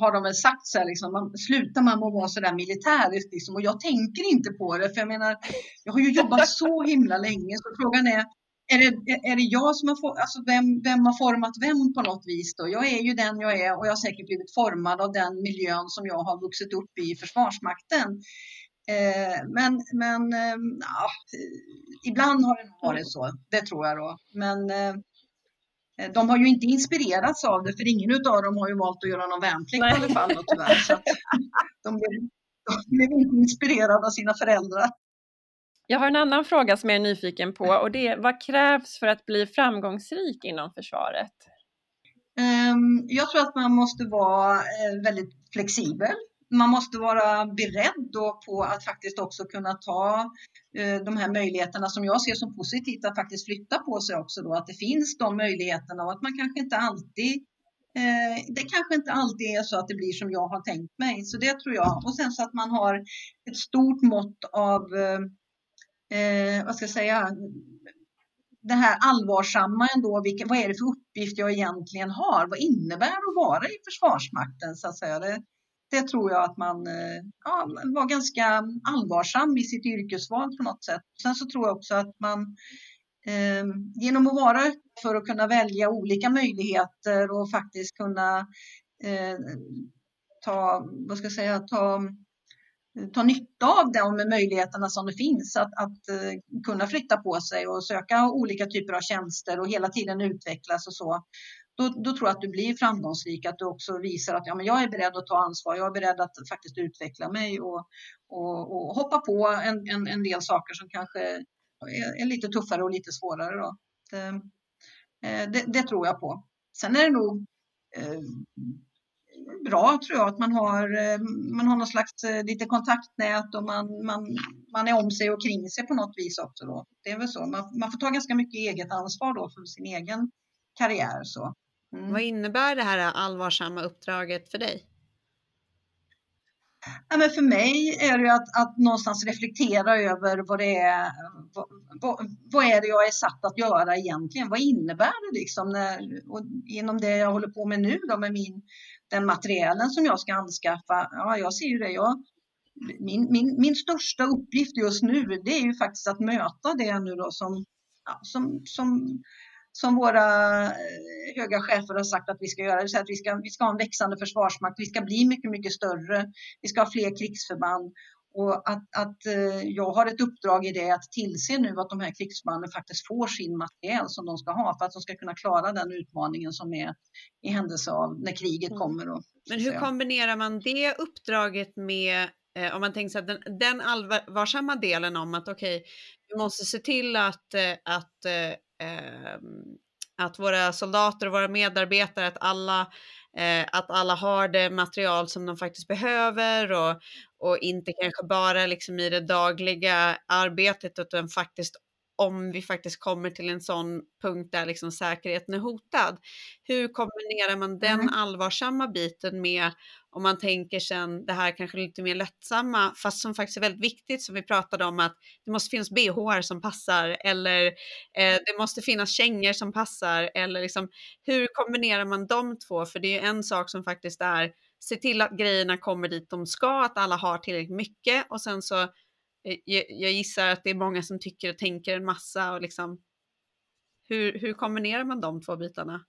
har de väl sagt så här, liksom, man, slutar man med att vara så där militärisk liksom, och jag tänker inte på det, för jag menar, jag har ju jobbat så himla länge, så frågan är, är det, är det jag som har fått, alltså vem, vem har format vem på något vis då? Jag är ju den jag är och jag har säkert blivit formad av den miljön som jag har vuxit upp i Försvarsmakten. Eh, men men eh, ja, ibland har det varit så, det tror jag då. Men Eh, de har ju inte inspirerats av det, för ingen av dem har ju valt att göra någon värnplikt Nej. i alla fall, då, tyvärr. Så de, blev, de blev inte inspirerade av sina föräldrar. Jag har en annan fråga som jag är nyfiken på och det är vad krävs för att bli framgångsrik inom försvaret? Ehm, jag tror att man måste vara eh, väldigt flexibel man måste vara beredd då på att faktiskt också kunna ta eh, de här möjligheterna som jag ser som positivt att faktiskt flytta på sig också då, att det finns de möjligheterna och att man kanske inte alltid eh, det kanske inte alltid är så att det blir som jag har tänkt mig, så det tror jag. Och sen så att man har ett stort mått av, eh, eh vad ska jag säga, det här allvarsamma ändå, vilka, vad är det för uppgift jag egentligen har? Vad innebär det att vara i Försvarsmakten? Så att säga? Det, det tror jag att man eh, ja, var ganska allvarsam i sitt yrkesval på något sätt. Sen så tror jag också att man eh, genom att vara för att kunna välja olika möjligheter och faktiskt kunna eh, ta, vad ska jag säga, ta ta nytta av de möjligheterna som det finns att, att eh, kunna flytta på sig och söka olika typer av tjänster och hela tiden utvecklas och så då, då, tror jag att du blir framgångsrik, att du också visar att ja, men jag är beredd att ta ansvar, jag är beredd att faktiskt utveckla mig och, och, och hoppa på en, en, en, del saker som kanske är, är, lite tuffare och lite svårare. Då. Det, eh, det, det tror jag på. Sen är det nog eh, bra tror jag att man har, eh, man har någon slags eh, lite kontaktnät och man, man, man är om sig och kring sig på något vis också. Då. Det är väl så. Man, man får ta ganska mycket eget ansvar då för sin egen karriär. Så. Mm. Vad innebär det här allvarsamma uppdraget för dig? Ja, men för mig är det att, att någonstans reflektera över vad det är, vad, vad, är det jag är satt att göra egentligen? Vad innebär det liksom när, och inom det jag håller på med nu då med min, den materialen som jag ska anskaffa? Ja, jag ser ju det. Jag, min, min, min största uppgift just nu, det är ju faktiskt att möta det nu då som, ja, som, som som våra eh, höga chefer har sagt att vi ska göra. Det att vi ska, vi ska ha en växande försvarsmakt, vi ska bli mycket, mycket större, vi ska ha fler krigsförband och att, att eh, jag har ett uppdrag i det att tillse nu att de här krigsförbanden faktiskt får sin materiel som de ska ha för att de ska kunna klara den utmaningen som är i händelse av när kriget mm. kommer. Då, Men hur kombinerar man det uppdraget med eh, om man tänker sig att den, den allvarsamma delen om att okej, okay, vi måste se till att, att eh, att våra soldater och våra medarbetare, att alla, eh, att alla har det material som de faktiskt behöver och, och inte kanske bara liksom i det dagliga arbetet utan faktiskt om vi faktiskt kommer till en sån punkt där liksom säkerheten är hotad. Hur kombinerar man den Mm. allvarsamma biten med om man tänker sen det här kanske lite mer lättsamma, fast som faktiskt är väldigt viktigt som vi pratade om att det måste finnas bh som passar eller eh, det måste finnas kängor som passar eller liksom hur kombinerar man de två? För det är en sak som faktiskt är se till att grejerna kommer dit de ska, att alla har tillräckligt mycket och sen så Eh, jag jag gissar att det är många som tycker och tänker en massa och liksom hur, hur kombinerar man de två bitarna?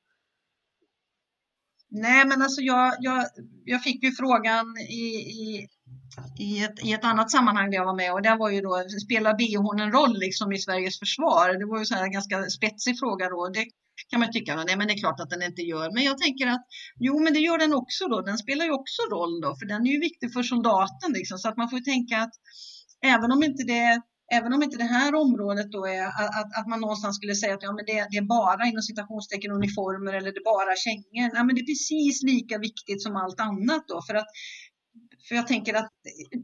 Nej, men alltså jag, jag, jag fick ju frågan i, i, i, ett, i ett annat sammanhang där jag var med och det var ju då, spelar bhn en roll liksom i Sveriges försvar? Det var ju så här en ganska spetsig fråga då. Det kan man tycka, nej men det är klart att den inte gör. Men jag tänker att jo, men det gör den också då. Den spelar ju också roll då, för den är ju viktig för soldaten liksom. Så att man får ju tänka att även om inte det Även om inte det här området då är att, att man någonstans skulle säga att ja, men det, det är bara inom citationstecken uniformer eller det är bara kängor. Ja, men det är precis lika viktigt som allt annat då. För, att, för jag tänker att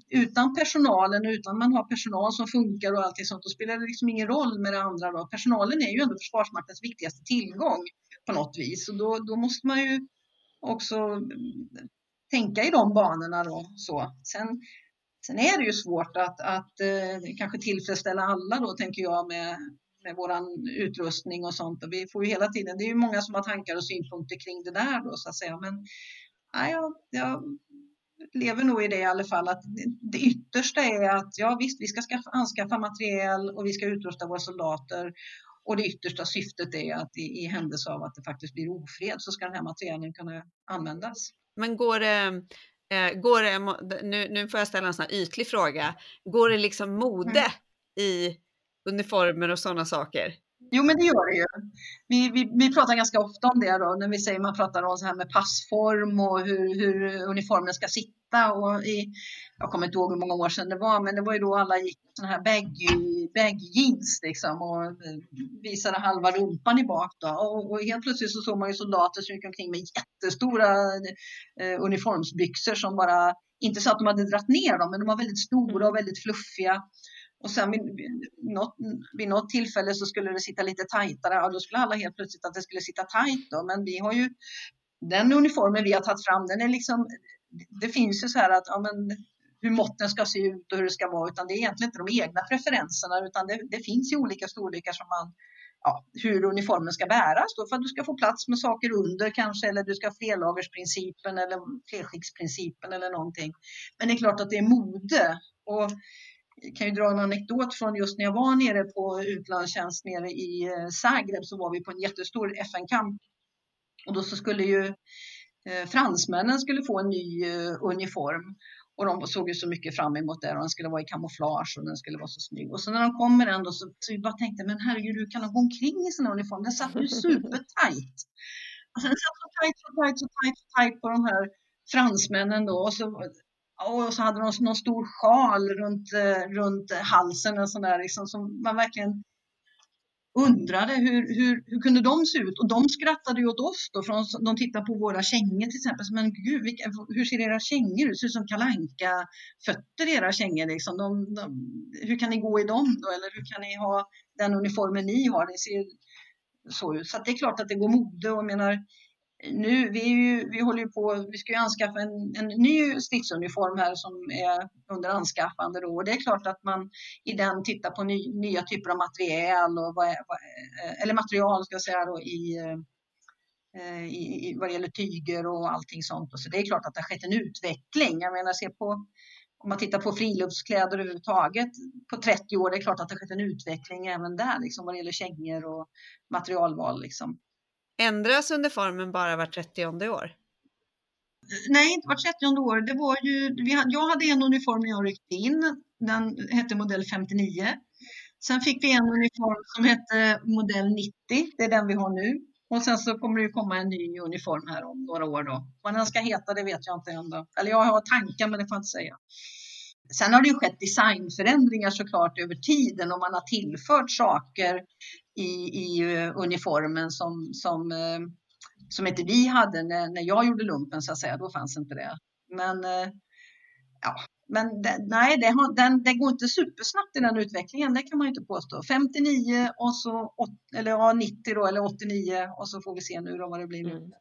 utan personalen, utan man har personal som funkar och allting sånt, då spelar det liksom ingen roll med det andra. Då. Personalen är ju ändå Försvarsmaktens viktigaste tillgång på något vis. Och då, då måste man ju också tänka i de banorna då. Så. Sen, Sen är det ju svårt att, att eh, kanske tillfredsställa alla då, tänker jag, med, med våran utrustning och sånt. Och vi får ju hela tiden, det är ju många som har tankar och synpunkter kring det där då, så att säga. Men nej, jag, jag lever nog i det i alla fall, att det, det yttersta är att ja visst, vi ska skaffa, anskaffa materiel och vi ska utrusta våra soldater. Och det yttersta syftet är att i, i händelse av att det faktiskt blir ofred så ska den här materielen kunna användas. Men går det, eh, går det nu, nu får jag ställa en sån här ytlig fråga, går det liksom mode Mm. i uniformer och sådana saker? Jo, men det gör det ju. Vi, vi, vi pratar ganska ofta om det då, när vi säger man pratar om så här med passform och hur, hur uniformen ska sitta. Och i, jag kommer inte ihåg hur många år sedan det var, men det var ju då alla gick såna här baggy, baggy jeans liksom och visade halva rumpan i bak då. Och, och helt plötsligt så såg man ju soldater som gick omkring med jättestora eh, uniformsbyxor som bara, inte så att de hade dratt ner dem, men de var väldigt stora och väldigt fluffiga. Och sen vid, vid, något, vid något tillfälle så skulle det sitta lite tajtare. Ja, då skulle alla helt plötsligt att det skulle sitta tajt då. Men vi har ju den uniformen vi har tagit fram, den är liksom, det finns ju så här att ja, men, hur måtten ska se ut och hur det ska vara, utan det är egentligen inte de egna preferenserna, utan det, det finns ju olika storlekar som man, ja, hur uniformen ska bäras då, för att du ska få plats med saker under kanske, eller du ska ha flerlagersprincipen eller flerskiktsprincipen eller någonting. Men det är klart att det är mode. Och jag kan ju dra en anekdot från just när jag var nere på utlandstjänst nere i eh, Zagreb så var vi på en jättestor FN-kamp. Och då så skulle ju eh, fransmännen skulle få en ny eh, uniform. Och de såg ju så mycket fram emot det och den skulle vara i kamouflage och den skulle vara så snygg. Och så när de kom med den så, så vi bara tänkte, men herregud, hur kan de gå omkring i sån här uniform? Den satt ju supertajt. Och alltså, sen satt så tajt, så tajt, så tajt, så tajt på de här fransmännen då. Och så, och så hade de någon stor sjal runt, eh, runt halsen en sån där, liksom, som man verkligen undrade hur, hur, hur kunde de se ut? Och de skrattade ju åt oss då, från, de tittade på våra kängor till exempel. Men gud, vilka, hur ser era kängor ut? Det ser ut som kalanka fötter era kängor liksom. De, de, hur kan ni gå i dem då? Eller hur kan ni ha den uniformen ni har? Det ser så ut. Så att det är klart att det går mode och jag menar, nu, vi, är ju, vi håller ju på, vi ska ju anskaffa en, en ny stridsuniform här som är under anskaffande då. Och det är klart att man i den tittar på ny, nya typer av material och vad, vad, eh, eller material ska jag säga då eh, i, i, i vad det gäller tyger och allting sånt. Och så det är klart att det har skett en utveckling. Jag menar, se på om man tittar på friluftskläder överhuvudtaget på 30 år, det är klart att det har skett en utveckling även där, liksom vad det gäller kängor och materialval. Liksom. Ändras uniformen bara var 30 år? Nej, inte vart 30 år. Det var ju, vi hade, jag hade en uniform när jag ryckte in. Den hette modell 59. Sen fick vi en uniform som hette modell 90. Det är den vi har nu. Och sen så kommer det ju komma en ny uniform här om några år då. Vad den ska heta det vet jag inte än Eller jag har tankar men det får jag inte säga. Sen har det ju skett designförändringar såklart över tiden och man har tillfört saker i, i eh, uniformen som, som, eh, som inte vi hade när, när jag gjorde lumpen så att säga. Då fanns inte det. Men eh, ja, men det, nej, det, har, den, det går inte supersnabbt i den utvecklingen, det kan man ju inte påstå. 59 och så eller ja, 90 då, eller 89 och så får vi se nu då vad det blir. Mm.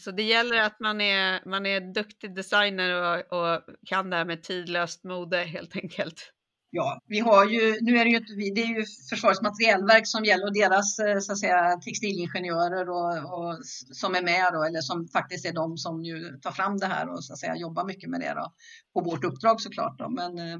Så det gäller att man är, man är duktig designer och, och kan det här med tidlöst mode helt enkelt. Ja, vi har ju, nu är det ju det är ju Försvarets materielverk som gäller och deras eh, så att säga, textilingenjörer och, och, som är med då, eller som faktiskt är de som ju tar fram det här och så att säga jobbar mycket med det då, på vårt uppdrag såklart. Då. Men eh,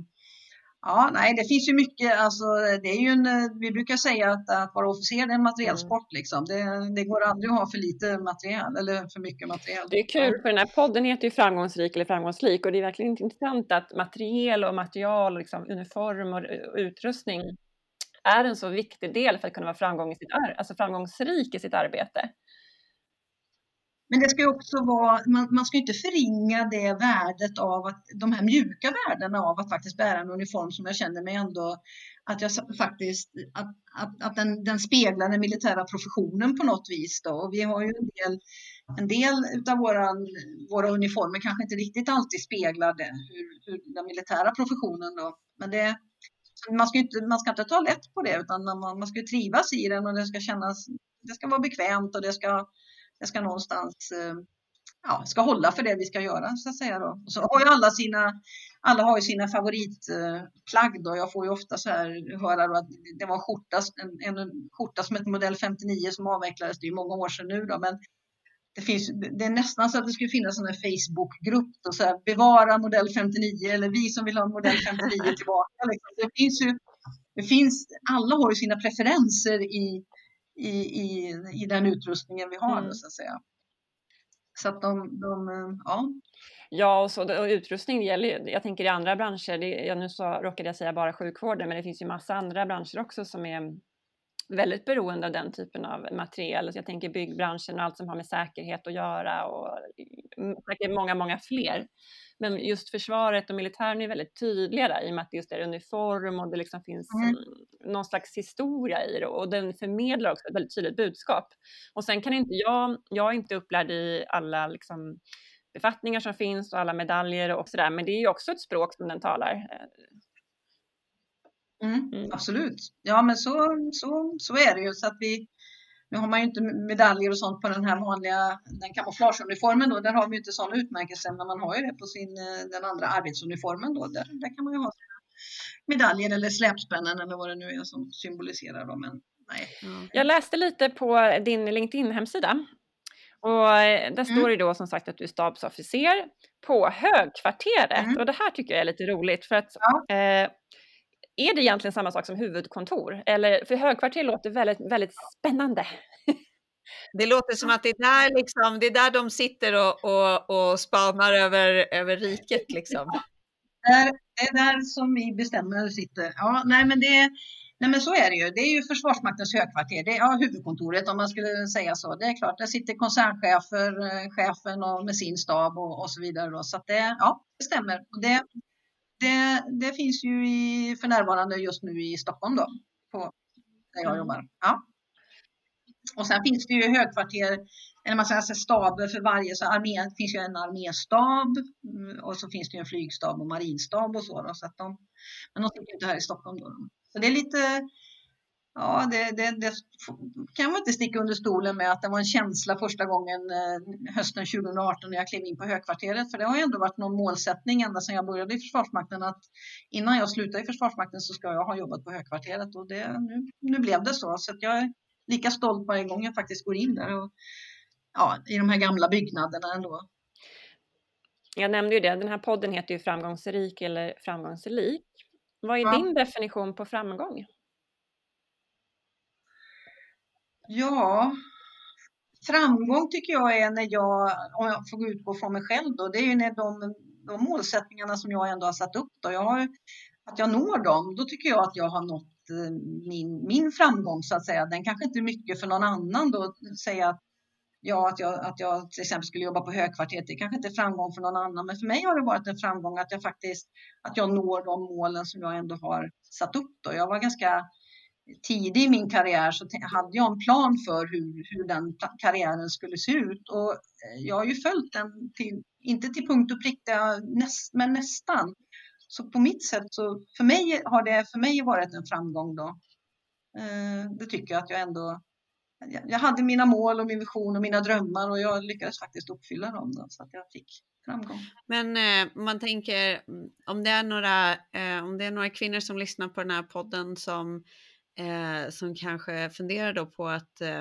Ja, nej, det finns ju mycket. Alltså, det är ju en, vi brukar säga att, att vara officer är en materiellsport. Mm. Liksom. Det, det, går aldrig att ha för lite material eller för mycket material. Det är kul, för den här podden heter ju Framgångsrik eller framgångsrik och det är verkligen intressant att materiel och material, liksom, uniform och utrustning är en så viktig del för att kunna vara framgång i sitt alltså framgångsrik i sitt arbete. Men det ska också vara, man, man ska inte förringa det värdet av att de här mjuka värdena av att faktiskt bära en uniform som jag känner mig ändå att jag faktiskt att, att, att den, den speglar den militära professionen på något vis. Då. Och vi har ju en del, en del av våra, våra uniformer kanske inte riktigt alltid speglar det, hur, hur den militära professionen. Då. Men det, man, ska inte, man ska inte ta lätt på det utan man, man ska trivas i den och det ska kännas, det ska vara bekvämt och det ska jag ska någonstans eh, ja, ska hålla för det vi ska göra så att säga. Då. så har ju alla sina, alla har ju sina favoritplagg då. Jag får ju ofta så här höra då att det var en skjorta, en, en skjorta som ett modell 59 som avvecklades. Det är ju många år sedan nu då, men det, finns, det är nästan så att det skulle finnas en Facebookgrupp och så här, bevara modell 59 eller vi som vill ha modell 59 tillbaka. Liksom. Det finns ju, det finns, alla har ju sina preferenser i, i, i, i den utrustningen vi har. Mm. så att säga. Så att de, de ja. Ja, och, så, och utrustning gäller Jag tänker i andra branscher, det, jag, nu så råkade jag säga bara sjukvården, men det finns ju massa andra branscher också som är väldigt beroende av den typen av material. Jag tänker byggbranschen och allt som har med säkerhet att göra och mm, säkert många, många fler. Men just försvaret och militären är väldigt tydliga där i och med att det just är uniform och det liksom finns mm. någon slags historia i det och den förmedlar också ett väldigt tydligt budskap. Och sen kan inte jag, jag är inte upplärd i alla liksom befattningar som finns och alla medaljer och sådär, men det är ju också ett språk som den talar. Mm, mm. Absolut. Ja, men så, så, så är det ju. Så att vi, nu har man ju inte medaljer och sånt på den här vanliga den kamouflageuniformen då. Där har vi ju inte sån utmärkelse, men man har ju det på sin, eh, den andra arbetsuniformen då. Där, där kan man ju ha medaljer eller släpspännen eller vad det nu är som symboliserar dem. Men nej. Mm. Jag läste lite på din LinkedIn-hemsida och eh, där står mm. det då som sagt att du är stabsofficer på högkvarteret mm. och det här tycker jag är lite roligt för att ja. eh, är det egentligen samma sak som huvudkontor? Eller, för högkvarter låter väldigt, väldigt spännande. Det låter som att det är där, liksom, det är där de sitter och, och, och spanar över, över riket. Liksom. Det är där som vi bestämmer sitter. Ja, nej, men det, nej, men så är det ju. Det är ju Försvarsmaktens högkvarter. Det är ja, huvudkontoret om man skulle säga så. Det är klart, där sitter koncernchefer, eh, chefen och med sin stab och, och så vidare. Då. Så att det, ja, det stämmer. Och det, det, det finns ju i, för närvarande just nu i Stockholm då, på, där jag mm. jobbar. Ja. Och sen finns det ju högkvarter, eller man säger staber för varje, så armé, det finns ju en arméstab mm, och så finns det ju en flygstab och marinstab och så. Då, så att de, men de sitter inte här i Stockholm då. Så det är lite, Ja, det, det, det, kan man inte sticka under stolen med att det var en känsla första gången eh, hösten 2018 när jag klev in på högkvarteret. För det har ändå varit någon målsättning ända sedan jag började i Försvarsmakten att innan jag slutar i Försvarsmakten så ska jag ha jobbat på högkvarteret och det, nu, nu blev det så. Så jag är lika stolt varje gång jag faktiskt går in där och, ja, i de här gamla byggnaderna ändå. Jag nämnde ju det, den här podden heter ju Framgångsrik eller Framgångsrik. Vad är ja. din definition på framgång? Ja, framgång tycker jag är när jag, om jag får utgå från mig själv då, det är ju när de, de målsättningarna som jag ändå har satt upp då, jag har, att jag når dem, då tycker jag att jag har nått eh, min, min framgång så att säga. Den kanske inte är mycket för någon annan då, säga att ja, att jag, att jag till exempel skulle jobba på högkvarteret, det kanske inte är framgång för någon annan, men för mig har det varit en framgång att jag faktiskt, att jag når de målen som jag ändå har satt upp då. Jag var ganska tidig i min karriär så hade jag en plan för hur, hur den karriären skulle se ut och eh, jag har ju följt den till inte till punkt och pricka, näst, men nästan. Så på mitt sätt så för mig har det för mig varit en framgång då. Eh, det tycker jag att jag ändå jag hade mina mål och min vision och mina drömmar och jag lyckades faktiskt uppfylla dem då, så att jag fick framgång. Men eh, man tänker mm, om det är några, eh, om det är några kvinnor som lyssnar på den här podden som, eh, som kanske funderar då på att eh,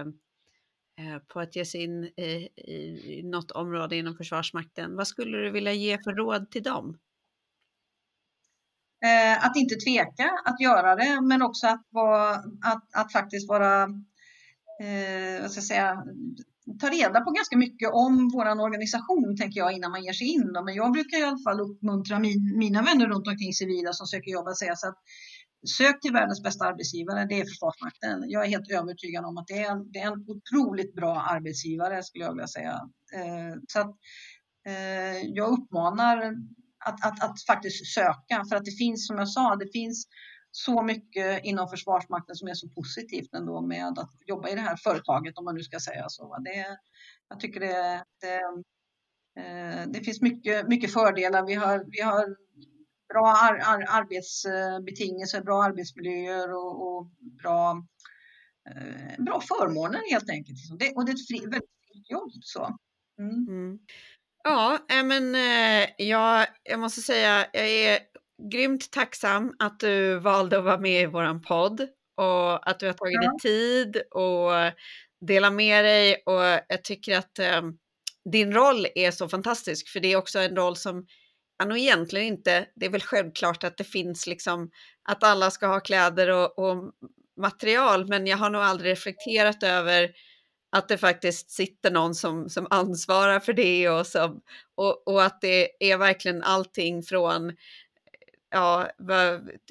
eh, på att ge sig in i, i, i något område inom Försvarsmakten. Vad skulle du vilja ge för råd till dem? Eh, att inte tveka att göra det, men också att, vara, att, att faktiskt vara eh, vad ska jag säga, ta reda på ganska mycket om vår organisation tänker jag innan man ger sig in. Då. Men jag brukar i alla fall uppmuntra min, mina vänner runt omkring civila som söker jobb att säga så att sök till världens bästa arbetsgivare, det är Försvarsmakten. Jag är helt övertygad om att det är en, det är en otroligt bra arbetsgivare skulle jag vilja säga. Eh, så att, eh, jag uppmanar att, att, att faktiskt söka för att det finns som jag sa, det finns så mycket inom Försvarsmakten som är så positivt ändå med att jobba i det här företaget om man nu ska säga så. Det, jag tycker det, det, eh, det finns mycket, mycket fördelar. Vi har, vi har bra ar, ar, arbetsbetingelser, bra arbetsmiljöer och, och bra, eh, bra förmåner helt enkelt. Det, och det är ett fri, väldigt fritt jobb. Så. Mm. Mm. Ja, men eh, jag, jag måste säga, jag är grymt tacksam att du valde att vara med i våran podd och att du har tagit ja. dig tid och dela med dig och jag tycker att eh, din roll är så fantastisk för det är också en roll som ja, nog egentligen inte, det är väl självklart att det finns liksom att alla ska ha kläder och, och material men jag har nog aldrig reflekterat över att det faktiskt sitter någon som, som ansvarar för det och, som, och, och att det är verkligen allting från eh, ja,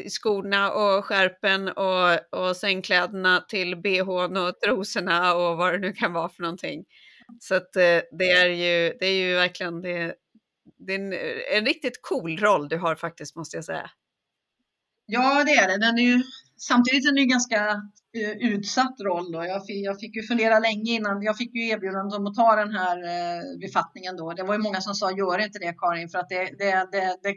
skorna och skärpen och, och sängkläderna till bhn och trosorna och vad det nu kan vara för någonting. Så att eh, det är ju, det är ju verkligen det, det är en, en riktigt cool roll du har faktiskt måste jag säga. Ja, det är det. Den är ju, samtidigt är den ju ganska uh, utsatt roll. Då. Jag, fick, jag fick ju fundera länge innan. Jag fick ju erbjudande om att ta den här uh, befattningen då. Det var ju många som sa gör inte det Karin för att det, det, det, det,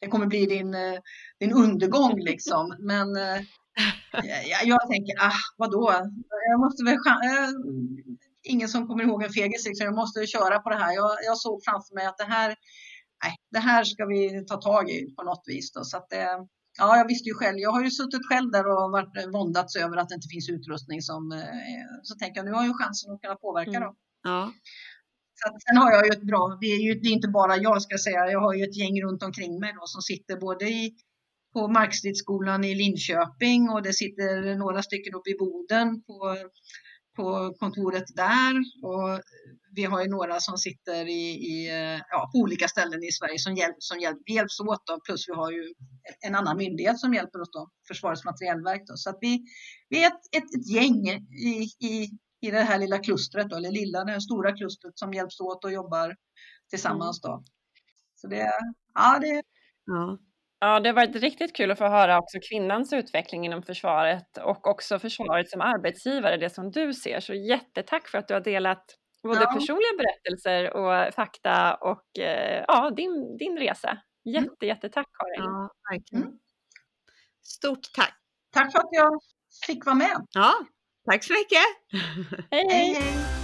det kommer bli din, uh, din undergång liksom. Men jag, jag tänker, ah, vadå? Jag måste väl ingen som kommer ihåg en fegis. Liksom. Jag måste köra på det här. Jag, jag såg framför mig att det här, nej, det här ska vi ta tag i på något vis. Då. Så att det, Ja, jag visste ju själv. Jag har ju suttit själv där och varit våndats över att det inte finns utrustning som... Eh, så tänker jag, nu har jag chansen att kunna påverka mm. då. Ja. Så sen har jag ju ett bra, det är ju det är inte bara jag ska säga, jag har ju ett gäng runt omkring mig då som sitter både i, på Markstridsskolan i Linköping och det sitter några stycken uppe i Boden på på kontoret där och vi har ju några som sitter i, i ja, på olika ställen i Sverige som, hjälp, som hjälp, hjälps åt. Då. Plus vi har ju en annan myndighet som hjälper oss, då, Försvarets materielverk. Då. Så att vi, vi är ett, ett, ett gäng i, i, i det här lilla klustret, då, eller lilla, det här stora klustret som hjälps åt och jobbar tillsammans. Då. Så det, ja, det, ja. Ja, det har varit riktigt kul att få höra också kvinnans utveckling inom försvaret och också försvaret som arbetsgivare, det som du ser. Så jättetack för att du har delat både ja. personliga berättelser och fakta och eh, ja, din, din resa. Mm. Jätte, mm. jättetack Karin. Ja, verkligen. Mm. Stort tack. Tack för att jag fick vara med. Ja, tack så mycket. hej. hej. hej.